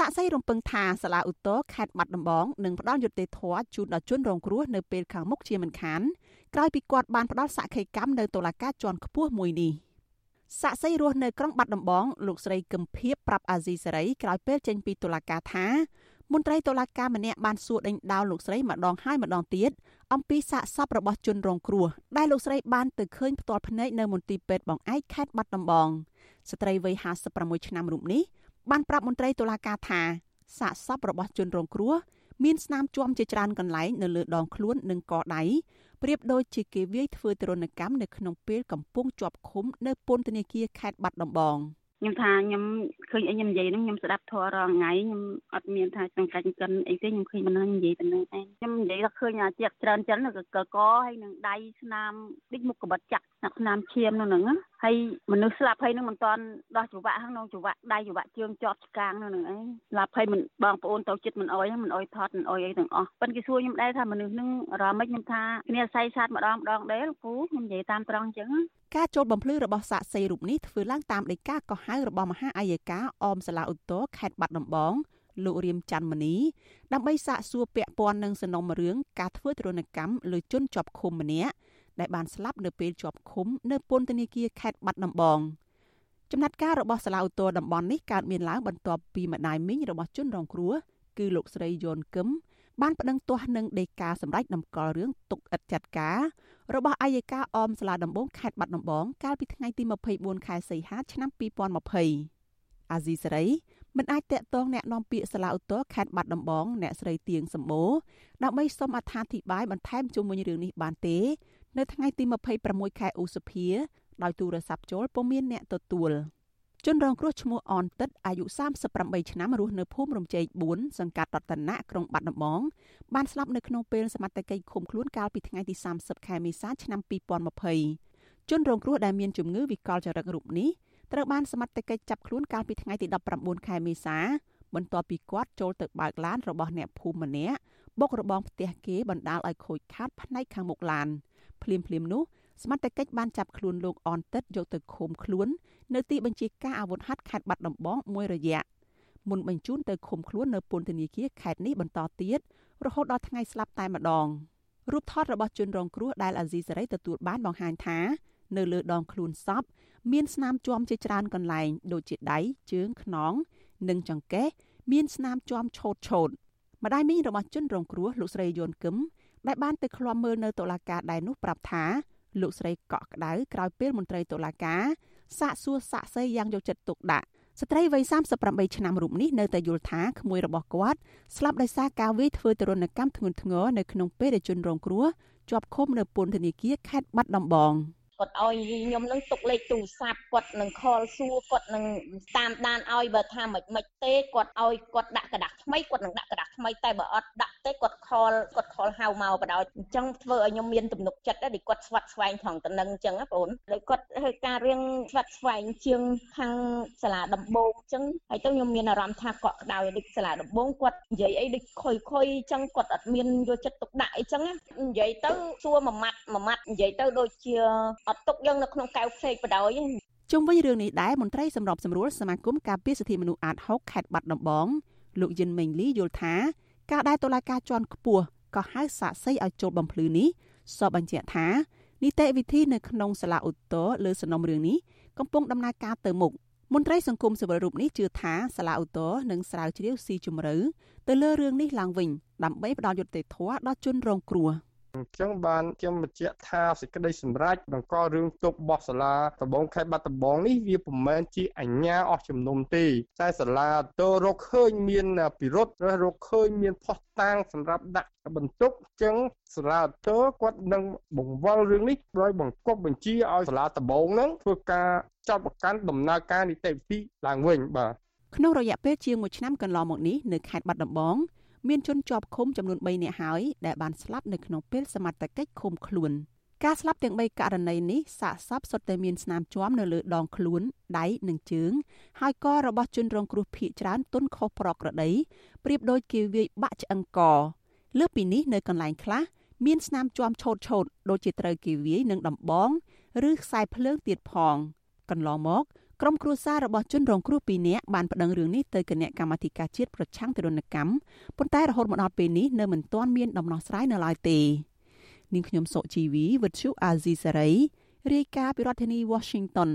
សាក់សីរំពឹងថាសាលាឧទ្ធរខេត្តបាត់ដំបងនឹងផ្ដល់យុត្តិធម៌ជូនដល់ជនរងគ្រោះនៅពេលខាងមុខជាមិនខានក្រោយពីគាត់បានផ្ដល់សក្ខីកម្មនៅតុលាការជាន់ខ្ពស់មួយនេះសាក់សីរស់នៅក្រុងបាត់ដំបងលោកស្រីកឹមភៀបប្រាប់អាស៊ីសេរីក្រោយពេលចេញពីតុលាការថាមន្ត្រីតុលាការម្នាក់បានសួរដេញដោលលោកស្រីម្ដងហើយម្ដងទៀតអំពីសាកសពរបស់ជនរងគ្រោះដែលលោកស្រីបានទៅឃើញផ្ទាល់ភ្នែកនៅមន្ទីរពេទ្យបងឯកខេត្តបាត់ដំបងស្ត្រីវ័យ56ឆ្នាំរូបនេះ បានប្រាប់មន្ត្រីតុលាការថាសាកសពរបស់ជនរងគ្រោះមានស្នាមជាំជាច្រើនកន្លែងនៅលើដងខ្លួននិងកដៃប្រៀបដូចជាគេវាយធ្វើទរណកម្មនៅក្នុងពេលកំពុងជាប់ឃុំនៅពន្ធនាគារខេត្តបាត់ដំបង។ខ្ញុំថាខ្ញុំឃើញអីខ្ញុំនិយាយហ្នឹងខ្ញុំស្ដាប់ធម៌រាល់ថ្ងៃខ្ញុំអត់មានថាចង្កាច់កិនអីទេខ្ញុំឃើញមិនហ្នឹងនិយាយតែហ្នឹងឯងខ្ញុំនិយាយថាឃើញអាជាច្រើនចិនក៏កកហើយនឹងដៃស្នាមដូចមុខកបិតចាក់ស្នាមឈាមនោះហ្នឹង ហើយមនុស្សស្លាប់ហើយនឹងមិនតាន់ដោះច្រវាក់ហ្នឹងច្រវាក់ដៃច្រវាក់ជើងជាប់ឆ្កាងនោះហ្នឹងឯងស្លាប់ហើយមិនបងប្អូនទៅចិត្តមិនអោយមិនអោយថត់មិនអោយអីទាំងអស់ប៉ិនគេសួរខ្ញុំដែរថាមនុស្សហ្នឹងអារម្មណ៍មិនខ្ញុំថាគ្នាស័យសាតម្ដងម្ដងដែរលោកគ្រូខ្ញុំនិយាយតាមត្រង់អញ្ចឹងការចូលបំភ្លឺរបស់សាកសីរូបនេះធ្វើឡើងតាមដីកាកោះហៅរបស់មហាអាយកាអមសាឡាឧត្តរខេត្តបាត់ដំបងលោករៀមច័ន្ទមនីដើម្បីសាកសួរពាក់ព័ន្ធនឹងសំណុំរឿងការធ្វើទរណកម្មលើជនជាប់ឃុំម្នាក់ ដែលបានស្លាប់នៅពេលជាប់ឃុំនៅពន្ធនាគារខេត្តបាត់ដំបងចំណាត់ការរបស់សាឡាវតរតំបន់នេះកើតមានឡើងបន្ទាប់ពីម្ដាយមីងរបស់ជនរងគ្រោះគឺលោកស្រីយនគឹមបានប្តឹងទាស់នឹងដីកាសម្រាប់ដំកល់រឿងទុកឥតចាត់ការរបស់អัยការអមសាលាដំបងខេត្តបាត់ដំបង កាលពីថ្ងៃទី24ខែសីហាឆ្នាំ2020អាស៊ីសេរីមិនអាចតាក់ទងអ្នកនាំពាក្យសាលាឧទ្ធរខេត្តបាត់ដំបងអ្នកស្រីទៀងសម្បូរដើម្បីសុំអត្ថាធិប្បាយបន្ថែមជុំវិញរឿងនេះបានទេ នៅថ្ងៃទី26ខែឧសភាដោយទូរស័ព្ទចូលពុំមានអ្នកទទួល។ជនរងគ្រោះឈ្មោះអនទឹកអាយុ38ឆ្នាំរស់នៅភូមិរំជែក4សង្កាត់រតនៈក្រុងបាត់ដំបងបានស្លាប់នៅក្នុងពេលសមត្ថកិច្ចឃុំខ្លួនកាលពីថ្ងៃទី30ខែមេសាឆ្នាំ2020ជនរងគ្រោះដែលមានជំងឺវិកលចរិតរូបនេះត្រូវបានសមត្ថកិច្ចចាប់ខ្លួនកាលពីថ្ងៃទី19ខែមេសាបន្ទាប់ពីគាត់ចូលទៅបើកឡានរបស់អ្នកភូមិម្នាក់បុករបងផ្ទះគេបណ្ដាលឲ្យខូចខាតផ្នែកខាងមុខឡាន ភ្លាមភ្លាមនោះសមត្ថកិច្ចបានចាប់ខ្លួនលោកអនតិតយកទៅឃុំខ្លួន នៅទីបញ្ជាការអាវុធហត្ថខេត្តបាត់ដំបងមួយរយៈមុនបញ្ជូនទៅឃុំខ្លួននៅពន្ធនាគារខេត្តនេះបន្តទៀតរហូតដល់ថ្ងៃស្លាប់តែម្ដងរូបថតរបស់ជនរងគ្រោះដែលអាស៊ីសេរីទទួលបានបង្ហាញថា នៅលើដងខ្លួនសពមានស្នាមជាំជាច្រើនកន្លែង ដូចជាដៃជើងខ្នង និងចង្កេះមានស្នាមជាំឆោតឆោតម្ដាយមីងរបស់ជនរងគ្រោះលោកស្រីយួនគឹម ដែលបានទៅឃ្លាំមើលនៅតុលាការដែរនោះប្រាប់ថាលោកស្រីកក់ក្ដៅក្រោយពេលមន្ត្រីតុលាការសាកសួរសាក់សីយ៉ាងយកចិត្តទុកដាក់ស្ត្រីវ័យ38ឆ្នាំរូបនេះនៅតែយល់ថាក្មួយរបស់គាត់ស្លាប់ដោយសារការវាយធ្វើទរណកម្មធ្ងន់ធ្ងរនៅក្នុងពេលដែលជនរងគ្រោះជាប់ឃុំនៅពន្ធនាគារខេត្តបាត់ដំបង។ គាត់ឲ្យខ្ញុំនឹងទុកលេខទូរស័ព្ទគាត់នឹងខលសួរគាត់នឹងតាមដានឲ្យបើថាមិនមិនទេគាត់ឲ្យគាត់ដាក់กระดาษថ្មីគាត់នឹងដាក់กระดาษថ្មីតែបើអត់ដាក់ទេគាត់ខលគាត់ខលហៅមកបដ ாய் អញ្ចឹងធ្វើឲ្យខ្ញុំមានទំនុកចិត្តដែរគាត់ស្វាត់ស្វែងថងតំណឹងអញ្ចឹងណាបងហើយគាត់ធ្វើការរៀងស្វាត់ស្វែងជាងខាងសាលាដំបងអញ្ចឹងហើយទៅខ្ញុំមានអារម្មណ៍ថាគាត់ក្តៅដូចសាលាដំបងគាត់និយាយអីដូចខុយខុយអញ្ចឹងគាត់អត់មានយកចិត្តទុកដាក់អីចឹងណានិយាយទៅសួរមួយម៉ាត់មួយម៉ាត់និយាយទៅដូចជា អត់ទុកយើងនៅក្នុងកៅផ្សេងបដ ாய் ជុំវិញរឿងនេះដែរមន្ត្រីសម្របសម្រួលសមាគមការពារសិទ្ធិមនុស្សអាត6ខេត្តបាត់ដំបងលោកយិនមេងលីយល់ថាការដែលតុលាការជាន់ខ្ពស់ក៏ហៅសាកសីឲ្យចូលបំភ្លឺនេះសពបញ្ជាក់ថានីតិវិធីនៅក្នុងសាលាឧទ្ធរលើសំណុំរឿងនេះកំពុងដំណើរការទៅមុខមន្ត្រីសង្គមសិវិលរូបនេះជឿថាសាលាឧទ្ធរនឹងស្រាវជ្រាវស៊ីជម្រៅទៅលើរឿងនេះឡើងវិញដើម្បីផ្ដល់យុត្តិធម៌ដល់ជនរងគ្រោះ។ អញ្ចឹងបានខ្ញុំបញ្ជាក់ថាសេចក្តីសម្រេចបង្ករឿងទុកបោះសាលាដំបងខេត្តបាត់ដំបងនេះវាពុំមែនជាអញ្ញាអស់ជំនុំទេតែសាលាតរកឃើញមានពិរុទ្ធរកឃើញមានផុសតាងសម្រាប់ដាក់បន្ទុកអញ្ចឹងសាលាតរគាត់នឹងបង្វល់រឿងនេះដោយបង្កប់បញ្ជាឲ្យសាលាដំបងហ្នឹងធ្វើការចាត់បង្កាន់ដំណើរការនីតិវិធីឡើងវិញបាទក្នុងរយៈពេលជាង1ឆ្នាំកន្លងមកនេះនៅខេត្តបាត់ដំបង មានជនជាប់ឃុំចំនួន3នាក់ហើយដែលបានស្លាប់នៅក្នុងពេលសមត្ថកិច្ចឃុំខ្លួនការស្លាប់ទាំង3ករណីនេះសាកសពសុទ្ធតែមានស្នាមជាំនៅលើដងខ្លួនដៃនិងជើង ហើយក៏របស់ជនរងគ្រោះភៀកច្រើនទុនខុសប្រក្រតីប្រៀបដូចគេវាយបាក់ឆ្អឹងកលើពីនេះនៅកន្លែងខ្លះមានស្នាមជាំឆោតឆោតដូចជាត្រូវគេវាយនឹងដំបង ឬខ្សែភ្លើងទៀតផង កន្លងមក ក្រុមគ្រួសាររបស់ជនរងគ្រោះ2នាក់បានប្តឹងរឿងនេះទៅគណៈកម្មាធិការជាតិប្រឆាំងទារុណកម្មប៉ុន្តែរហូតមកដល់ពេលនេះនៅមិនទាន់មានដំណោះស្រាយនៅឡើយទេនាងខ្ញុំសុជីវីវិទ្យុអាស៊ីសេរីរាយការណ៍ពីរដ្ឋធានី Washington